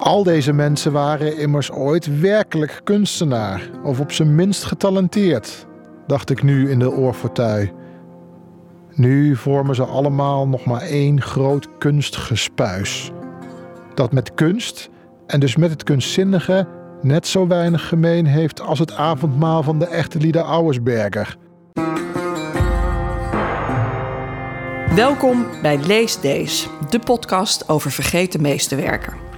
Al deze mensen waren immers ooit werkelijk kunstenaar, of op zijn minst getalenteerd, dacht ik nu in de oorfortuin. Nu vormen ze allemaal nog maar één groot kunstgespuis. Dat met kunst, en dus met het kunstzinnige, net zo weinig gemeen heeft als het avondmaal van de echte Lieder Auersberger. Welkom bij Lees Days, de podcast over vergeten meesterwerken.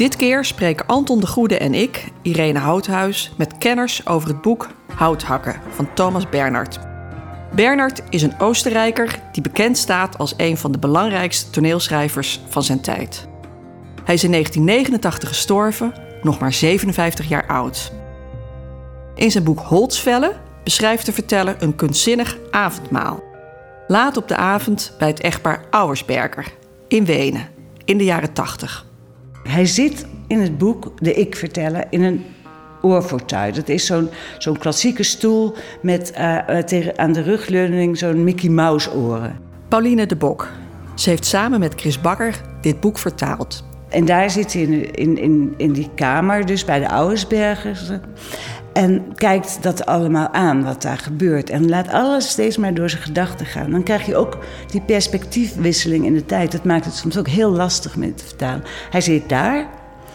Dit keer spreken Anton de Goede en ik, Irene Houthuis, met kenners over het boek Houthakken van Thomas Bernhard. Bernhard is een Oostenrijker die bekend staat als een van de belangrijkste toneelschrijvers van zijn tijd. Hij is in 1989 gestorven, nog maar 57 jaar oud. In zijn boek Holzvellen beschrijft de verteller een kunstzinnig avondmaal. Laat op de avond bij het echtpaar Auersberger in Wenen in de jaren 80. Hij zit in het boek De Ik Vertellen in een oorfortuin. Dat is zo'n zo'n klassieke stoel met uh, tegen, aan de rugleuning zo'n Mickey Mouse oren. Pauline de Bok. Ze heeft samen met Chris Bakker dit boek vertaald. En daar zit hij in, in, in, in die kamer, dus bij de Ouwersbergers. En kijkt dat allemaal aan, wat daar gebeurt. En laat alles steeds maar door zijn gedachten gaan. Dan krijg je ook die perspectiefwisseling in de tijd. Dat maakt het soms ook heel lastig met te vertalen. Hij zit daar.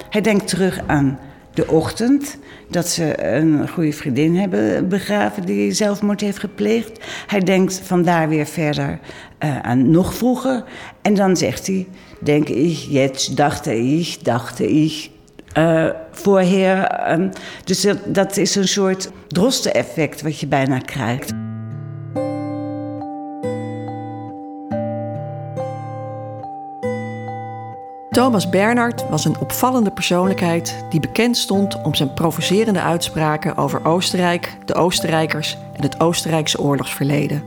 Hij denkt terug aan de ochtend. Dat ze een goede vriendin hebben begraven die zelfmoord heeft gepleegd. Hij denkt vandaar weer verder uh, aan nog vroeger. En dan zegt hij, denk ik, jetzt dachte ik, dachte ik. Uh, voorheer. Um, dus dat, dat is een soort drosten-effect wat je bijna krijgt. Thomas Bernhard was een opvallende persoonlijkheid die bekend stond om zijn provocerende uitspraken over Oostenrijk, de Oostenrijkers en het Oostenrijkse oorlogsverleden.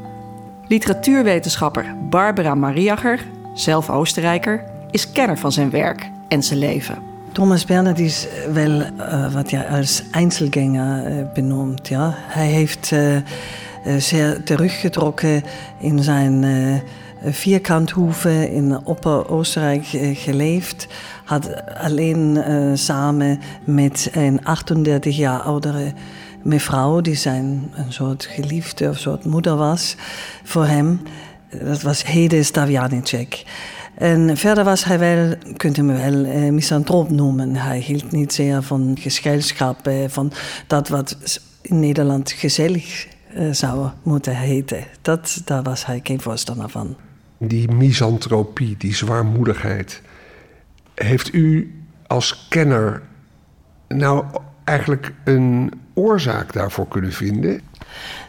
Literatuurwetenschapper Barbara Mariacher, zelf Oostenrijker, is kenner van zijn werk en zijn leven. Thomas Bernhard is wel uh, wat je als Einzelgänger uh, benoemt. Ja? Hij heeft uh, zeer teruggetrokken in zijn vierkanthoeve in Opper-Oostenrijk geleefd. Had alleen samen met een 38 jaar oudere mevrouw, die zijn een soort geliefde of soort moeder was voor hem. Dat was Hede Stavjanicek. En verder was hij wel, kunt me wel, eh, misantroop noemen. Hij hield niet zeer van gezelschap, eh, van dat wat in Nederland gezellig eh, zou moeten heten. Dat, daar was hij geen voorstander van. Die misantropie, die zwaarmoedigheid. Heeft u als kenner nou eigenlijk een oorzaak daarvoor kunnen vinden?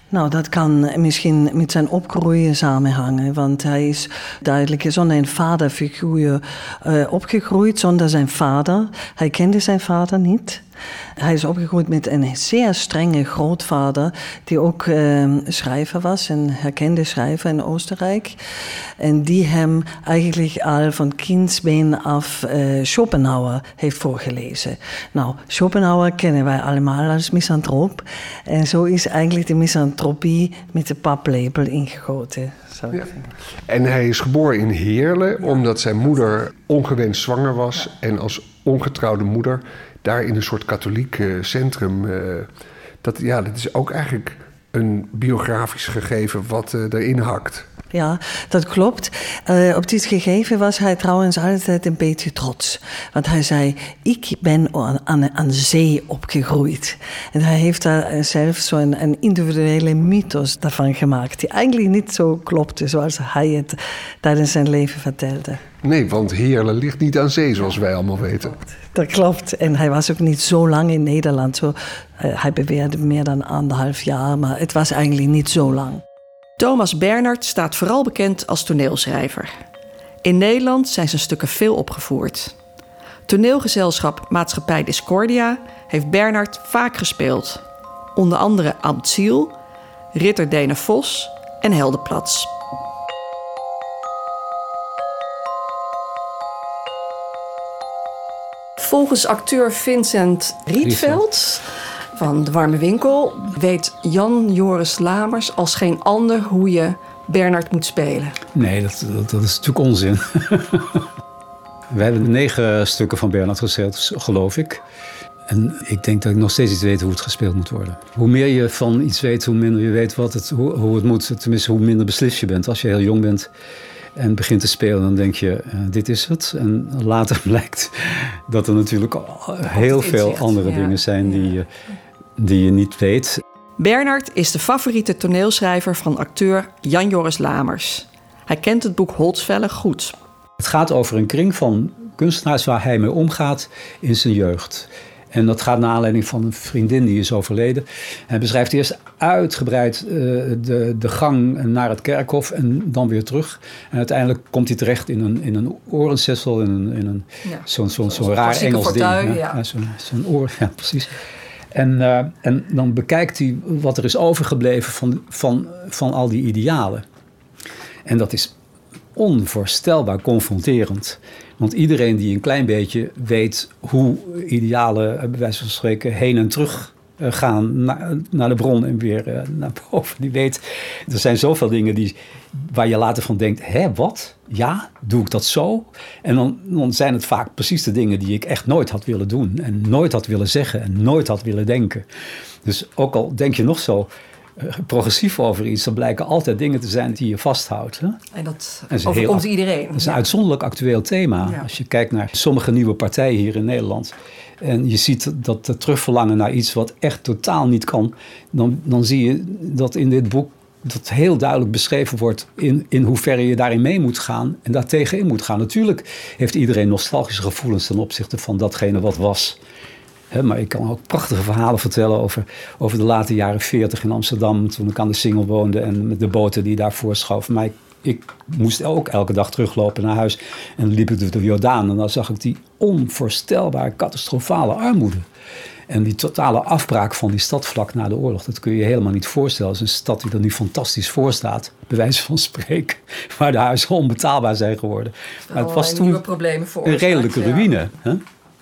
Nou, dat kan misschien met zijn opgroeien samenhangen. Want hij is duidelijk zonder een vaderfiguur uh, opgegroeid, zonder zijn vader. Hij kende zijn vader niet. Hij is opgegroeid met een zeer strenge grootvader, die ook uh, schrijver was, een herkende schrijver in Oostenrijk. En die hem eigenlijk al van kindsbeen af uh, Schopenhauer heeft voorgelezen. Nou, Schopenhauer kennen wij allemaal als misantroop. En zo is eigenlijk de misantropie met de paplepel ingegoten. Ja. En hij is geboren in Heerlen, omdat zijn moeder ongewenst zwanger was. En als ongetrouwde moeder daar in een soort katholiek centrum. Uh, dat, ja, dat is ook eigenlijk een biografisch gegeven wat uh, erin hakt. Ja, dat klopt. Op dit gegeven was hij trouwens altijd een beetje trots. Want hij zei: Ik ben aan, aan, aan zee opgegroeid. En hij heeft daar zelf zo'n een individuele mythos daarvan gemaakt, die eigenlijk niet zo klopte zoals hij het tijdens zijn leven vertelde. Nee, want Heerlen ligt niet aan zee, zoals wij allemaal weten. Dat klopt. En hij was ook niet zo lang in Nederland. Zo, uh, hij beweerde meer dan anderhalf jaar, maar het was eigenlijk niet zo lang. Thomas Bernhard staat vooral bekend als toneelschrijver. In Nederland zijn zijn stukken veel opgevoerd. Toneelgezelschap Maatschappij Discordia heeft Bernhard vaak gespeeld. Onder andere Amtsiel, Ritter Dene Vos en Heldenplats. Volgens acteur Vincent Rietveld van De Warme Winkel weet Jan Joris Lamers als geen ander hoe je Bernard moet spelen. Nee, dat, dat, is natuurlijk onzin. We hebben negen stukken van Bernhard gezet, geloof ik. En ik denk dat ik nog steeds niet weet hoe het gespeeld moet worden. Hoe meer je van iets weet, hoe minder je weet wat het, hoe, hoe het moet. Tenminste, hoe minder beslist je bent. Als je heel jong bent en begint te spelen, dan denk je, uh, dit is het. En later blijkt dat er natuurlijk heel veel andere ja. dingen zijn die, je, die je niet weet. Bernard is de favoriete toneelschrijver van acteur Jan-Joris Lamers. Hij kent het boek Holtzvellen goed. Het gaat over een kring van kunstenaars waar hij mee omgaat in zijn jeugd. En dat gaat naar aanleiding van een vriendin die is overleden. Hij beschrijft eerst uitgebreid uh, de, de gang naar het kerkhof en dan weer terug. En uiteindelijk komt hij terecht in een, in een orenzessel, in een, in een ja. zo'n zo, zo, zo raar Engels fortuin, ding. Ja. Ja. Zo'n zo oor, ja precies. En, uh, en dan bekijkt hij wat er is overgebleven van, van, van al die idealen. En dat is onvoorstelbaar confronterend. Want iedereen die een klein beetje weet hoe idealen, bij wijze van spreken, heen en terug gaan naar, de bron en weer naar boven. Die weet, er zijn zoveel dingen die, waar je later van denkt: hè, wat? Ja, doe ik dat zo? En dan, dan zijn het vaak precies de dingen die ik echt nooit had willen doen. En nooit had willen zeggen en nooit had willen denken. Dus ook al denk je nog zo progressief over iets, dan blijken altijd dingen te zijn die je vasthoudt. Hè? En dat, dat overkomt heel, iedereen. Dat is een uitzonderlijk actueel thema. Ja. Als je kijkt naar sommige nieuwe partijen hier in Nederland. En je ziet dat het terugverlangen naar iets wat echt totaal niet kan. Dan, dan zie je dat in dit boek dat heel duidelijk beschreven wordt in, in hoeverre je daarin mee moet gaan en daar tegenin moet gaan. Natuurlijk heeft iedereen nostalgische gevoelens ten opzichte van datgene wat was maar ik kan ook prachtige verhalen vertellen over, over de late jaren 40 in Amsterdam. Toen ik aan de Singel woonde en met de boten die daarvoor schoof. Maar ik, ik, moest ook elke dag teruglopen naar huis. En dan liep ik door de Jordaan en dan zag ik die onvoorstelbaar catastrofale armoede. En die totale afbraak van die stad vlak na de oorlog, dat kun je je helemaal niet voorstellen. Het is een stad die er nu fantastisch voor staat, bij wijze van spreken, waar de huizen onbetaalbaar zijn geworden. Maar het was toen een redelijke ruïne. Hè?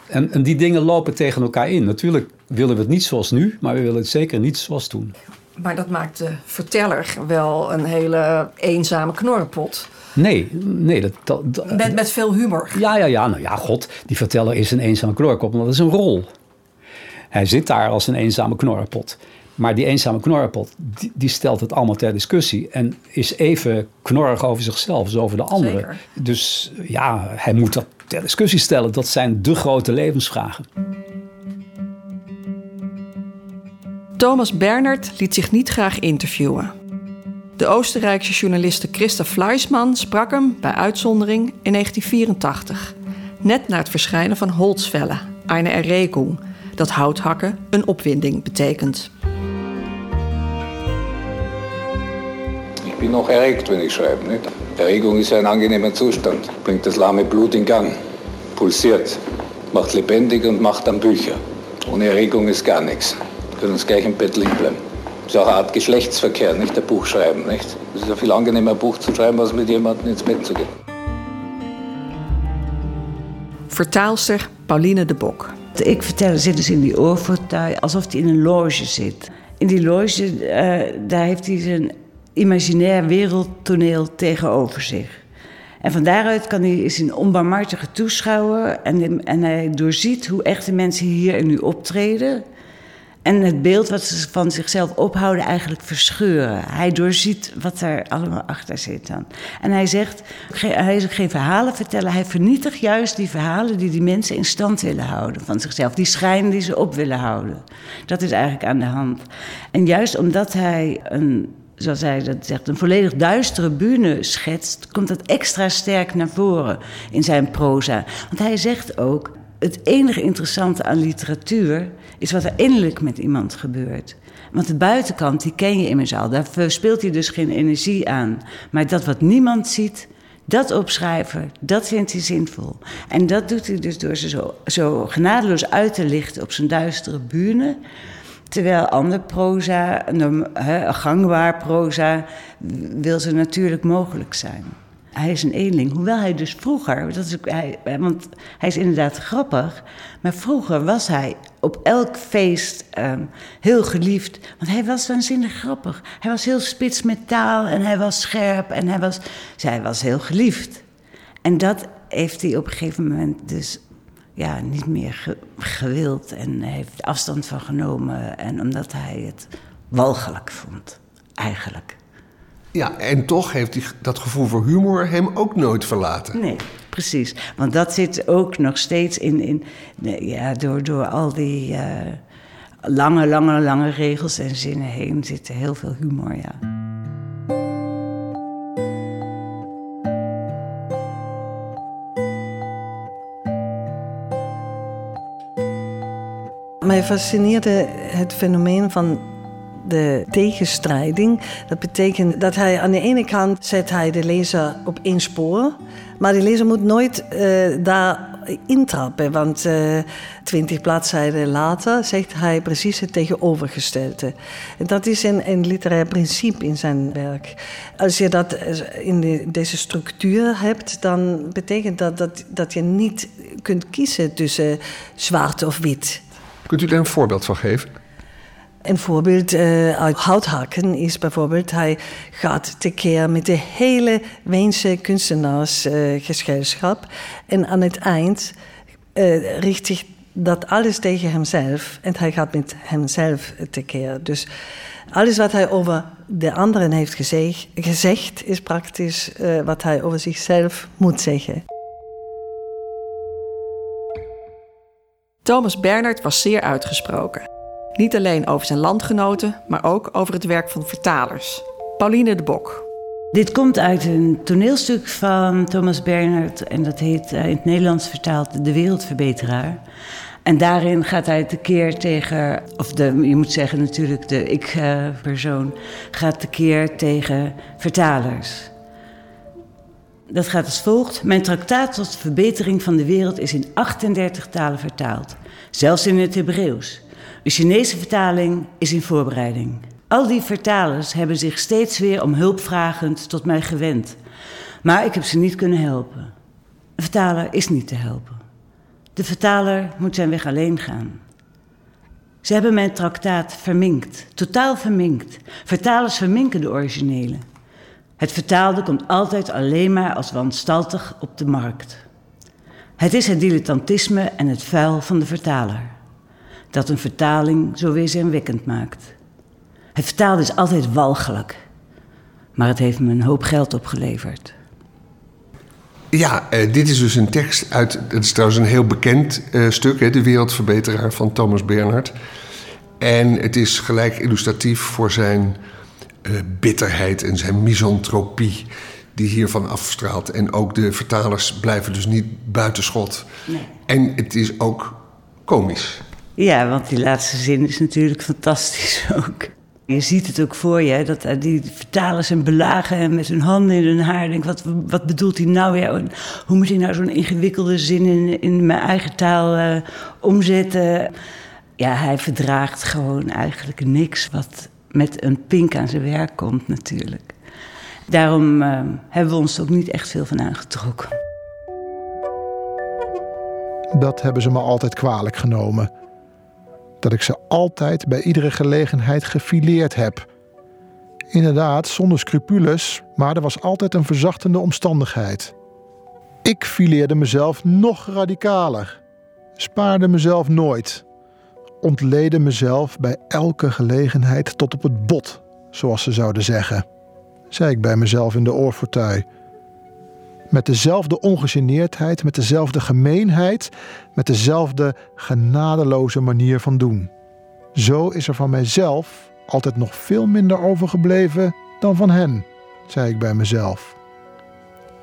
En, en die dingen lopen tegen elkaar in. Natuurlijk willen we het niet zoals nu, maar we willen het zeker niet zoals toen. Maar dat maakt de verteller wel een hele eenzame knorrenpot. Nee, nee. Dat, dat, met, met veel humor. Ja, ja, ja. Nou ja, god, die verteller is een eenzame knorrenpot, maar dat is een rol. Hij zit daar als een eenzame knorrenpot. Maar die eenzame knorrenpot, die, die, stelt het allemaal ter discussie. En is even knorrig over zichzelf, als over de anderen. Zeker. Dus ja, hij moet dat ter discussie stellen. Dat zijn de grote levensvragen. Thomas Bernhard liet zich niet graag interviewen. De Oostenrijkse journaliste Christa Fleischmann sprak hem bij uitzondering in 1984. Net na het verschijnen van Holzwelle, Eine Erregung, dat houthakken een opwinding betekent. Bin noch erregt, wenn ich schreibe. Nicht? Erregung ist ein angenehmer Zustand, bringt das lahme Blut in Gang, pulsiert, macht lebendig und macht dann Bücher. Ohne Erregung ist gar nichts. Wir können uns gleich im Bett liegen bleiben. Das ist auch eine Art Geschlechtsverkehr, nicht der Buchschreiben. Nicht? Es ist ein viel angenehmer, ein Buch zu schreiben, als mit jemandem ins Bett zu gehen. Vertaalster Pauline de Bok. Ik vertel, zit dus in die oorfortuin alsof hij in een loge zit. In die loge, uh, daar heeft hij zijn imaginair wereldtoneel tegenover zich. En van daaruit kan hij, een onbarmhartige toeschouwer en, en hij doorziet hoe echte mensen hier en nu optreden. En het beeld wat ze van zichzelf ophouden eigenlijk verscheuren. Hij doorziet wat er allemaal achter zit dan. En hij zegt, hij is geen verhalen vertellen. Hij vernietigt juist die verhalen die die mensen in stand willen houden van zichzelf. Die schijn die ze op willen houden. Dat is eigenlijk aan de hand. En juist omdat hij een zoals hij dat zegt, een volledig duistere bühne schetst, komt dat extra sterk naar voren in zijn proza. Want hij zegt ook: het enige interessante aan literatuur is wat er innerlijk met iemand gebeurt. Want de buitenkant, die ken je immers al. Daar speelt hij dus geen energie aan. Maar dat wat niemand ziet, dat opschrijven, dat vindt hij zinvol. En dat doet hij dus door ze zo, zo genadeloos uit te lichten op zijn duistere bühne. Terwijl ander proza, gangbaar proza, wil ze natuurlijk mogelijk zijn. Hij is een eenling, hoewel hij dus vroeger, dat is, hij, want hij is inderdaad grappig, maar vroeger was hij op elk feest um, heel geliefd. Want hij was waanzinnig grappig. Hij was heel spits met taal en hij was scherp en hij was, zij was heel geliefd. En dat heeft hij op een gegeven moment dus ja, niet meer ge- gewild en heeft afstand van genomen. En omdat hij het walgelijk vond, eigenlijk. Ja, en toch heeft hij dat gevoel voor humor hem ook nooit verlaten. Nee, precies. Want dat zit ook nog steeds in, in ja, door, door al die eh, lange, lange, lange regels en zinnen heen zit heel veel humor, ja. Mij fascineerde het fenomeen van de tegenstrijding. Dat betekent dat hij aan de ene kant zet hij de lezer op één spoor, maar de lezer moet nooit eh, daar intrappen, want eh, twintig bladzijden later zegt hij precies het tegenovergestelde. En dat is een, een literair principe in zijn werk. Als je dat in de, deze structuur hebt, dan betekent dat, dat dat je niet kunt kiezen tussen zwart of wit. Kunt u daar een voorbeeld van geven? Een voorbeeld uh, uit Houthaken is bijvoorbeeld... hij gaat tekeer met de hele Weense kunstenaarsgezelschap. Uh, en aan het eind uh, richt zich dat alles tegen hemzelf. En hij gaat met hemzelf tekeer. Dus alles wat hij over de anderen heeft gezegd is praktisch wat hij over zichzelf moet zeggen. Thomas Bernhard was zeer uitgesproken. Niet alleen over zijn landgenoten, maar ook over het werk van vertalers. Pauline de Bok. Dit komt uit een toneelstuk van Thomas Bernhard en dat heet in het Nederlands vertaald De Wereldverbeteraar. En daarin gaat hij tekeer tegen, of de, je moet zeggen natuurlijk de ik-persoon, gaat tekeer tegen vertalers. Dat gaat als volgt. Mijn traktaat tot de verbetering van de wereld is in 38 talen vertaald. Zelfs in het Hebreeuws. De Chinese vertaling is in voorbereiding. Al die vertalers hebben zich steeds weer om hulp vragend tot mij gewend. Maar ik heb ze niet kunnen helpen. Een vertaler is niet te helpen. De vertaler moet zijn weg alleen gaan. Ze hebben mijn traktaat verminkt, totaal verminkt. Vertalers verminken de originele. Het vertaalde komt altijd alleen maar als wanstaltig op de markt. Het is het dilettantisme en het vuil van de vertaler dat een vertaling zo weerzinwekkend maakt. Het vertaalde is altijd walgelijk, maar het heeft me een hoop geld opgeleverd. Ja, uh, dit is dus een tekst uit. Het is trouwens een heel bekend uh, stuk, hè, De Wereldverbeteraar van Thomas Bernhard. En het is gelijk illustratief voor zijn uh, bitterheid en zijn misantropie die hiervan afstraalt. En ook de vertalers blijven dus niet buitenschot. Nee. En het is ook komisch. Ja, want die laatste zin is natuurlijk fantastisch ook. Je ziet het ook voor je, dat die vertalers en belagen en met hun handen in hun haar. Denk, wat, wat bedoelt hij nou weer? Hoe moet hij nou zo'n ingewikkelde zin in, in mijn eigen taal uh, omzetten? Ja, hij verdraagt gewoon eigenlijk niks wat met een pink aan zijn werk komt natuurlijk. Daarom uh, hebben we ons ook niet echt veel van aangetrokken. Dat hebben ze me altijd kwalijk genomen dat ik ze altijd bij iedere gelegenheid gefileerd heb. Inderdaad, zonder scrupules, maar er was altijd een verzachtende omstandigheid. Ik fileerde mezelf nog radicaler, spaarde mezelf nooit, ontleedde mezelf bij elke gelegenheid tot op het bot, zoals ze zouden zeggen, zei ik bij mezelf in de oorfortuin met dezelfde ongegeneerdheid, met dezelfde gemeenheid, met dezelfde genadeloze manier van doen. Zo is er van mijzelf altijd nog veel minder overgebleven dan van hen, zei ik bij mezelf.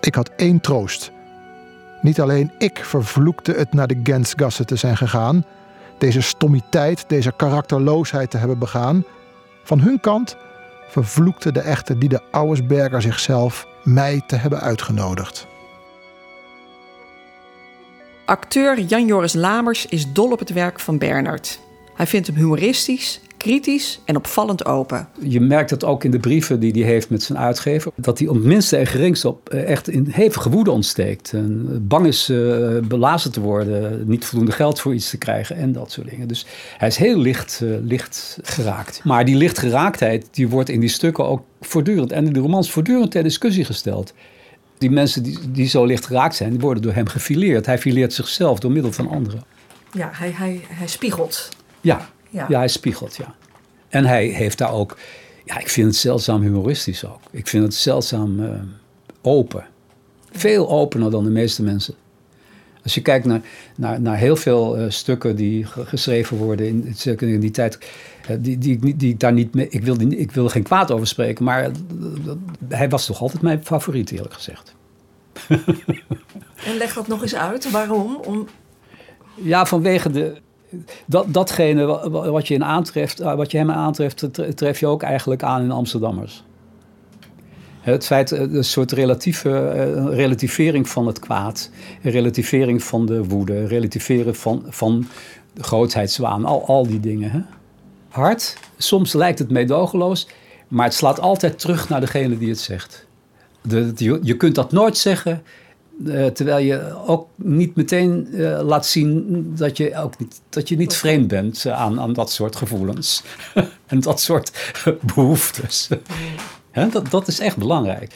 Ik had één troost. Niet alleen ik vervloekte het naar de Gensgasse te zijn gegaan, deze stommiteit, deze karakterloosheid te hebben begaan. Van hun kant vervloekte de echte die de Auersberger zichzelf mij te hebben uitgenodigd. Acteur Jan-Joris Lamers is dol op het werk van Bernard. Hij vindt hem humoristisch, kritisch en opvallend open. Je merkt dat ook in de brieven die hij heeft met zijn uitgever. Dat hij om het minste en geringste op echt in hevige woede ontsteekt. En bang is uh, belazen te worden, niet voldoende geld voor iets te krijgen en dat soort dingen. Dus hij is heel licht, uh, licht geraakt. Maar die lichtgeraaktheid die wordt in die stukken ook voortdurend en in de romans voortdurend ter discussie gesteld. Die mensen die, die zo licht geraakt zijn, die worden door hem gefileerd. Hij fileert zichzelf door middel van anderen. Ja, hij, hij, hij spiegelt. Ja, Ja. ja. hij spiegelt, ja. En hij heeft daar ook... Ja, ik vind het zeldzaam humoristisch ook. Ik vind het zeldzaam eh, open. Veel opener dan de meeste mensen. Als je kijkt naar, naar, naar heel veel eh, stukken die ge- geschreven worden in, zeker in die tijd, eh, die, die, ik niet- die ik daar niet mee. Ik wil, die, ik wil er geen kwaad over spreken, maar dat- hij was toch altijd mijn favoriet, eerlijk gezegd. En leg dat nog eens uit. Waarom? Om, Ja, vanwege de, dat, datgene wa- wa- wat je, in aantreft, eh, wat je hem aantreft, tre- tref je ook eigenlijk aan in Amsterdammers. Het feit, eh, een soort relatieve, eh, relativering van het kwaad, een relativering van de woede, relativeren van, van de grootheidswaan, al, al die dingen. Hè? Hard, soms lijkt het meedogenloos, maar het slaat altijd terug naar degene die het zegt. De, je kunt dat nooit zeggen eh, terwijl je ook niet meteen eh, laat zien dat je, ook niet, dat je niet vreemd bent eh, aan, aan dat soort gevoelens. en dat soort behoeftes. Hè, dat, dat is echt belangrijk.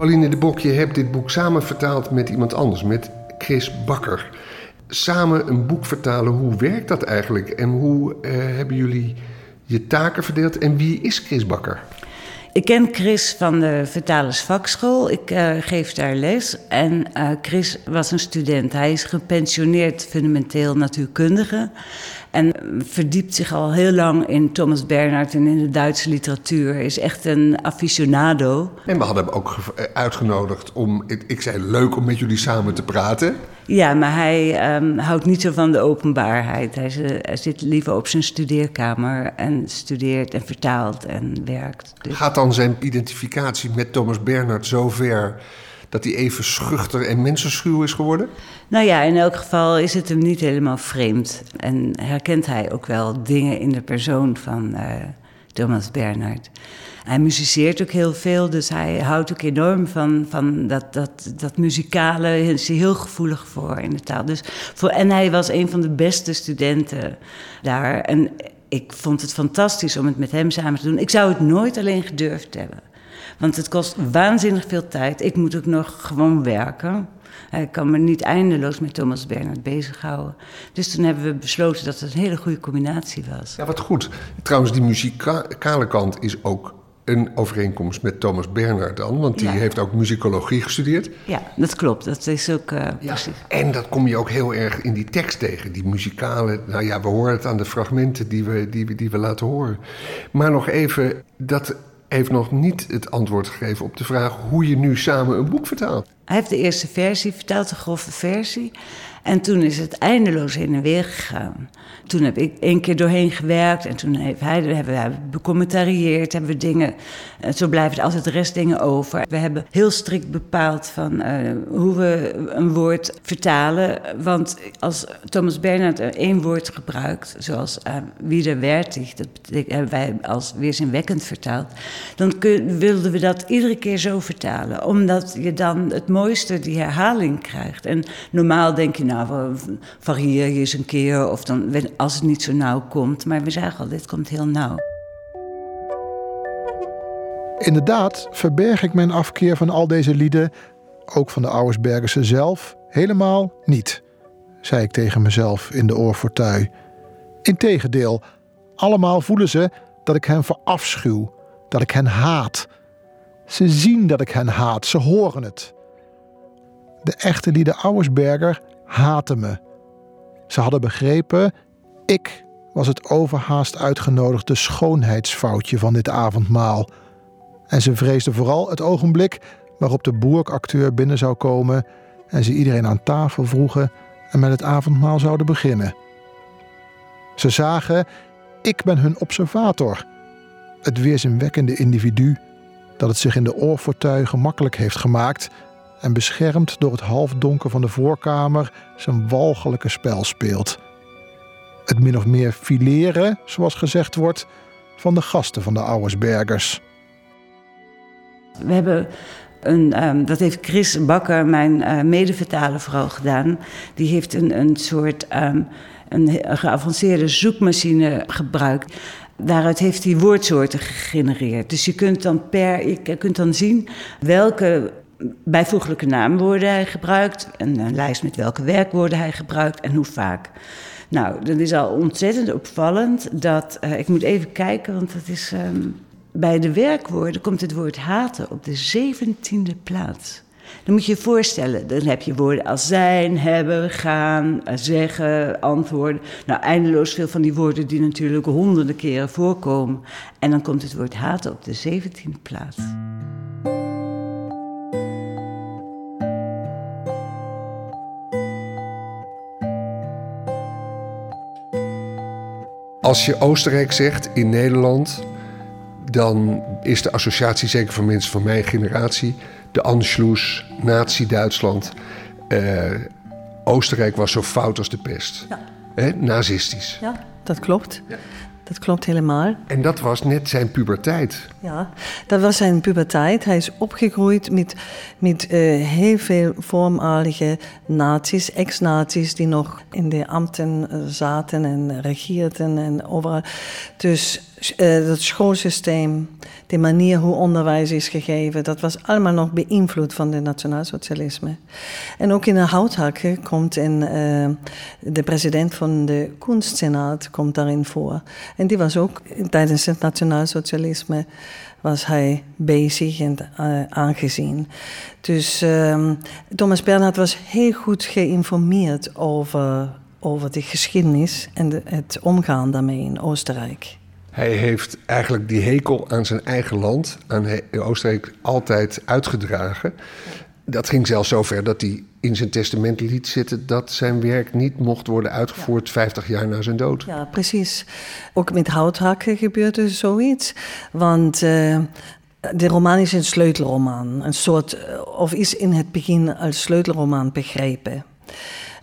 Pauline de Bok, je hebt dit boek samen vertaald met iemand anders, met Chris Bakker. Samen een boek vertalen, hoe werkt dat eigenlijk? En hoe eh, hebben jullie je taken verdeeld? En wie is Chris Bakker? Ik ken Chris van de Vertalersvakschool. Ik eh, geef daar les. En eh, Chris was een student. Hij is gepensioneerd fundamenteel natuurkundige. En verdiept zich al heel lang in Thomas Bernhard en in de Duitse literatuur. Is echt een aficionado. En we hadden hem ook eh, uitgenodigd om, ik, zei leuk om met jullie samen te praten. Ja, maar hij ehm, houdt niet zo van de openbaarheid. Hij, z- hij zit liever op zijn studeerkamer en studeert en vertaalt en werkt. Dus- Gaat dan zijn identificatie met Thomas Bernhard zo ver dat hij even schuchter en mensenschuw is geworden? Nou ja, in elk geval is het hem niet helemaal vreemd. En herkent hij ook wel dingen in de persoon van eh, Thomas Bernhard. Hij muziceert ook heel veel, dus hij houdt ook enorm van, van dat, dat, dat muzikale. Hij is heel gevoelig voor in de taal. Dus voor, en hij was een van de beste studenten daar. En ik vond het fantastisch om het met hem samen te doen. Ik zou het nooit alleen gedurfd hebben. Want het kost waanzinnig veel tijd. Ik moet ook nog gewoon werken. Ik kan me niet eindeloos met Thomas Bernhard bezighouden. Dus toen hebben we besloten dat het een hele goede combinatie was. Ja, wat goed. Trouwens, die muzikale kant is ook een overeenkomst met Thomas Bernhard dan, want die Ja. heeft ook muzikologie gestudeerd. Ja, dat klopt. Dat is ook eh, precies. En dat kom je ook heel erg in die tekst tegen, die muzikale. Nou ja, we horen het aan de fragmenten die we, die, die we laten horen. Maar nog even, dat heeft nog niet het antwoord gegeven op de vraag hoe je nu samen een boek vertaalt. Hij heeft de eerste versie vertaald, de grove versie. En toen is het eindeloos heen en weer gegaan. Toen heb ik één keer doorheen gewerkt en toen heeft hij, hebben wij becommentarieerd, hebben we dingen. En zo blijven er altijd restdingen over. We hebben heel strikt bepaald van eh, hoe we een woord vertalen. Want als Thomas Bernhard één woord gebruikt, zoals uh, widerwärtig, dat betekent, hebben wij als weerzinwekkend vertaald, dan wilden we dat iedere keer zo vertalen. Omdat je dan het mooiste die herhaling krijgt. En normaal denk je, nou, varieer je eens een keer, of dan, als het niet zo nauw komt. Maar we zagen al, dit komt heel nauw. Inderdaad verberg ik mijn afkeer van al deze lieden, ook van de Auersbergerse zelf, helemaal niet, zei ik tegen mezelf in de oorfortuin. Integendeel, allemaal voelen ze dat ik hen verafschuw, dat ik hen haat. Ze zien dat ik hen haat, ze horen het. De echte lieden Auersberger haten me. Ze hadden begrepen, ik was het overhaast uitgenodigde schoonheidsfoutje van dit avondmaal. En ze vreesden vooral het ogenblik waarop de boerkacteur binnen zou komen en ze iedereen aan tafel vroegen en met het avondmaal zouden beginnen. Ze zagen, ik ben hun observator, het weerzinwekkende individu dat het zich in de oorfortuin gemakkelijk heeft gemaakt en beschermd door het halfdonker van de voorkamer zijn walgelijke spel speelt. Het min of meer fileren, zoals gezegd wordt, van de gasten van de Auersbergers. We hebben een, um, dat heeft Chris Bakker, mijn uh, medevertaler, vooral gedaan. Die heeft een, een soort um, een geavanceerde zoekmachine gebruikt. Daaruit heeft hij woordsoorten gegenereerd. Dus je kunt dan per, je kunt dan zien welke bijvoeglijke naamwoorden hij gebruikt. En een lijst met welke werkwoorden hij gebruikt en hoe vaak. Nou, dat is al ontzettend opvallend dat. Uh, ik moet even kijken, want dat is. Um, bij de werkwoorden komt het woord haten op de zeventiende plaats. Dan moet je je voorstellen, dan heb je woorden als zijn, hebben, gaan, zeggen, antwoorden. Nou, eindeloos veel van die woorden die natuurlijk honderden keren voorkomen. En dan komt het woord haten op de zeventiende plaats. Als je Oostenrijk zegt in Nederland, dan is de associatie, zeker van mensen van mijn generatie, de Anschluss, Nazi-Duitsland. Uh, Oostenrijk was zo fout als de pest. Ja. He, nazistisch. Ja, dat klopt. Ja. Dat klopt helemaal. En dat was net zijn puberteit. Ja, dat was zijn puberteit. Hij is opgegroeid met, met uh, heel veel voormalige nazi's, ex-nazi's, die nog in de ambten eh, zaten en regeerden en overal. Dus uh, dat schoolsysteem, de manier hoe onderwijs is gegeven, dat was allemaal nog beïnvloed van de nationaalsocialisme. En ook in de houthakken komt in, uh, de president van de kunstsenaat komt daarin voor. En die was ook tijdens het nationaalsocialisme was hij bezig en uh, aangezien. Dus um, Thomas Bernhard was heel goed geïnformeerd over, over de geschiedenis en het omgaan daarmee in Oostenrijk. Hij heeft eigenlijk die hekel aan zijn eigen land, aan Oostenrijk, altijd uitgedragen. Dat ging zelfs zover dat hij in zijn testament liet zitten dat zijn werk niet mocht worden uitgevoerd ja. 50 jaar na zijn dood. Ja, precies. Ook met houthakken gebeurde zoiets. Want uh, de roman is een sleutelroman. Een soort, eh, of is in het begin als sleutelroman begrepen.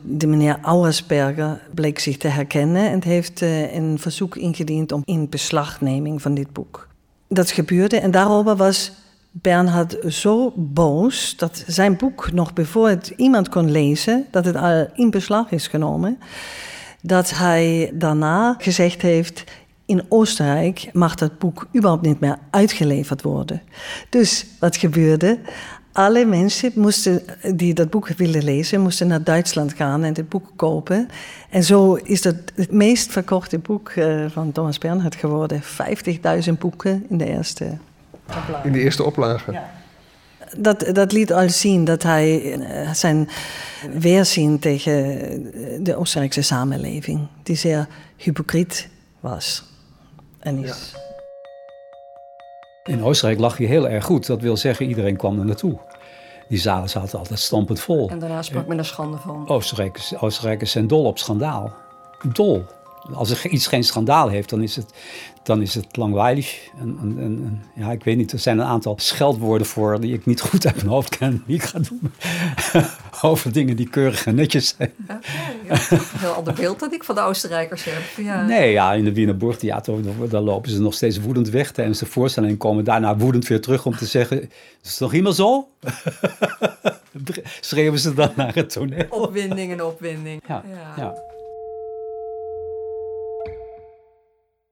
De meneer Auersberger bleek zich te herkennen en heeft uh, een verzoek ingediend om in beslagneming van dit boek. Dat gebeurde en daarover was Bernhard zo boos dat zijn boek nog voor iemand kon lezen, dat het al in beslag is genomen, dat hij daarna gezegd heeft: in Oostenrijk mag dat boek überhaupt niet meer uitgeleverd worden. Dus wat gebeurde? Alle mensen moesten, die dat boek willen lezen, moesten naar Duitsland gaan en het boek kopen. En zo is dat het meest verkochte boek eh, van Thomas Bernhard geworden. 50.000 boeken in de eerste in de eerste oplage. Ja. Dat, dat liet al zien dat hij eh, zijn weerzien tegen de Oostenrijkse samenleving, die zeer hypocriet was en is. In Oostenrijk lag hij heel erg goed. Dat wil zeggen, iedereen kwam er naartoe. Die zalen zaten altijd stampend vol. En daarna sprak men er schande van. Oostenrijkers, Oostenrijkers zijn dol op schandaal. Dol. Als er iets geen schandaal heeft, dan is het, dan is het langweilig. En, en, en, ja, ik weet niet, er zijn een aantal scheldwoorden voor die ik niet goed uit mijn hoofd ken. Die ik ga doen over dingen die keurig en netjes zijn. Okay, ja, een heel ander beeld dat ik van de Oostenrijkers heb. Ja. Nee, ja, in de Wiener Burgtheater daar lopen ze nog steeds woedend weg tijdens de voorstelling. En komen daarna woedend weer terug om te zeggen, is het nog iemand zo? Schreeuwen ze dan naar het toneel. Opwinding en opwinding. ja. ja.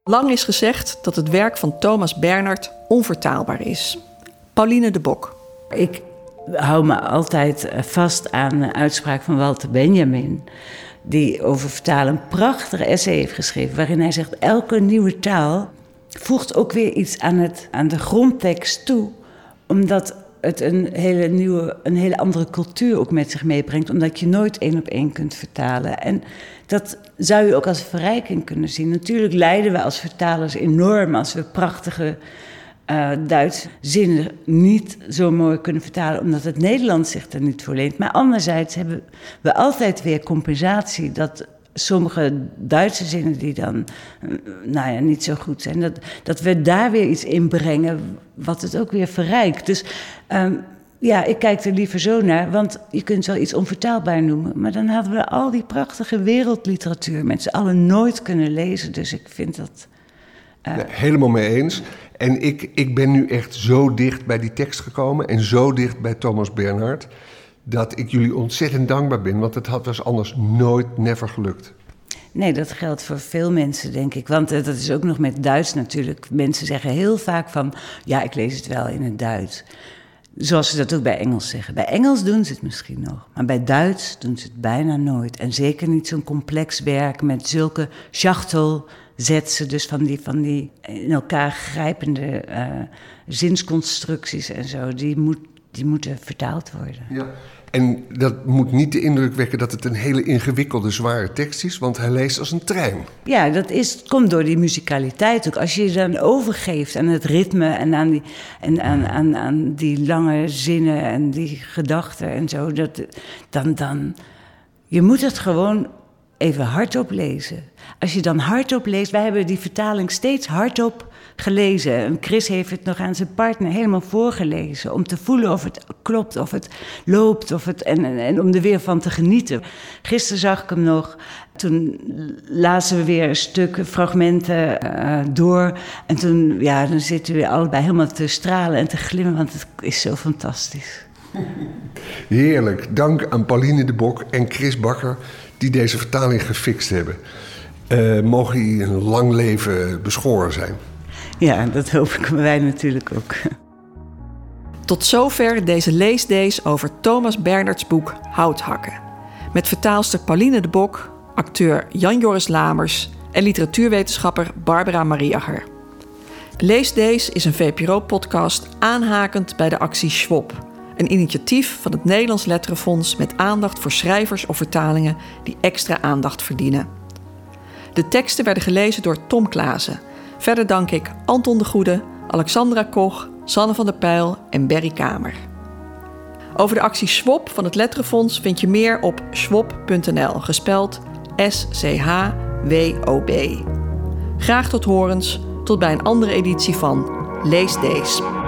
Lang is gezegd dat het werk van Thomas Bernhard onvertaalbaar is. Pauline de Bok. Ik hou me altijd eh, vast aan de uitspraak van Walter Benjamin. Die over vertalen een prachtige essay heeft geschreven. Waarin hij zegt: elke nieuwe taal voegt ook weer iets aan, het, aan de grondtekst toe. Omdat het een hele nieuwe, een hele andere cultuur ook met zich meebrengt, omdat je nooit één op één kunt vertalen. En dat zou je ook als verrijking kunnen zien. Natuurlijk lijden we als vertalers enorm als we prachtige uh, Duits zinnen niet zo mooi kunnen vertalen, omdat het Nederlands zich er niet voor leent. Maar anderzijds hebben we altijd weer compensatie dat sommige Duitse zinnen die dan nou ja, niet zo goed zijn, dat, dat we daar weer iets in brengen wat het ook weer verrijkt. Dus um, ja, ik kijk er liever zo naar, want je kunt wel iets onvertaalbaar noemen, maar dan hadden we al die prachtige wereldliteratuur met z'n allen nooit kunnen lezen. Dus ik vind dat. Uh... helemaal mee eens. En ik, ik ben nu echt zo dicht bij die tekst gekomen en zo dicht bij Thomas Bernhard dat ik jullie ontzettend dankbaar ben, want het had was anders nooit, never gelukt. Nee, dat geldt voor veel mensen, denk ik. Want eh, dat is ook nog met Duits natuurlijk. Mensen zeggen heel vaak van, ja, ik lees het wel in het Duits. Zoals ze dat ook bij Engels zeggen. Bij Engels doen ze het misschien nog, maar bij Duits doen ze het bijna nooit. En zeker niet zo'n complex werk met zulke schachtelzetsen, dus van die, van die in elkaar grijpende uh, zinsconstructies en zo. Die, moet, die moeten vertaald worden. Ja. En dat moet niet de indruk wekken dat het een hele ingewikkelde, zware tekst is, want hij leest als een trein. Ja, dat is, komt door die musicaliteit ook. Als je je dan overgeeft aan het ritme en aan die, en aan, aan, aan die lange zinnen en die gedachten en zo, dat, dan, dan. Je moet het gewoon even hardop lezen. Als je dan hardop leest, wij hebben die vertaling steeds hardop gelezen. Chris heeft het nog aan zijn partner helemaal voorgelezen. Om te voelen of het klopt, of het loopt. Of het, en, en, om er weer van te genieten. Gisteren zag ik hem nog. Toen lazen we weer een stuk fragmenten uh, door. En toen ja, dan zitten we allebei helemaal te stralen en te glimmen. Want het is zo fantastisch. Heerlijk. Dank aan Pauline de Bok en Chris Bakker die deze vertaling gefixt hebben. Uh, mogen die een lang leven beschoren zijn. Ja, dat hopen wij natuurlijk ook. Tot zover deze leesdays over Thomas Bernards boek Houthakken. Met vertaalster Pauline de Bok, acteur Jan-Joris Lamers en literatuurwetenschapper Barbara Mariager. Leesdays is een VPRO-podcast aanhakend bij de actie Schwab. Een initiatief van het Nederlands Letterenfonds met aandacht voor schrijvers of vertalingen die extra aandacht verdienen. De teksten werden gelezen door Tom Klaassen Verder dank ik Anton de Goede, Alexandra Koch, Sanne van der Pijl en Berry Kamer. Over de actie SWOP van het Letterenfonds vind je meer op swop.nl, gespeld S-C-H-W-O-B. Graag tot horens, tot bij een andere editie van Lees Deze.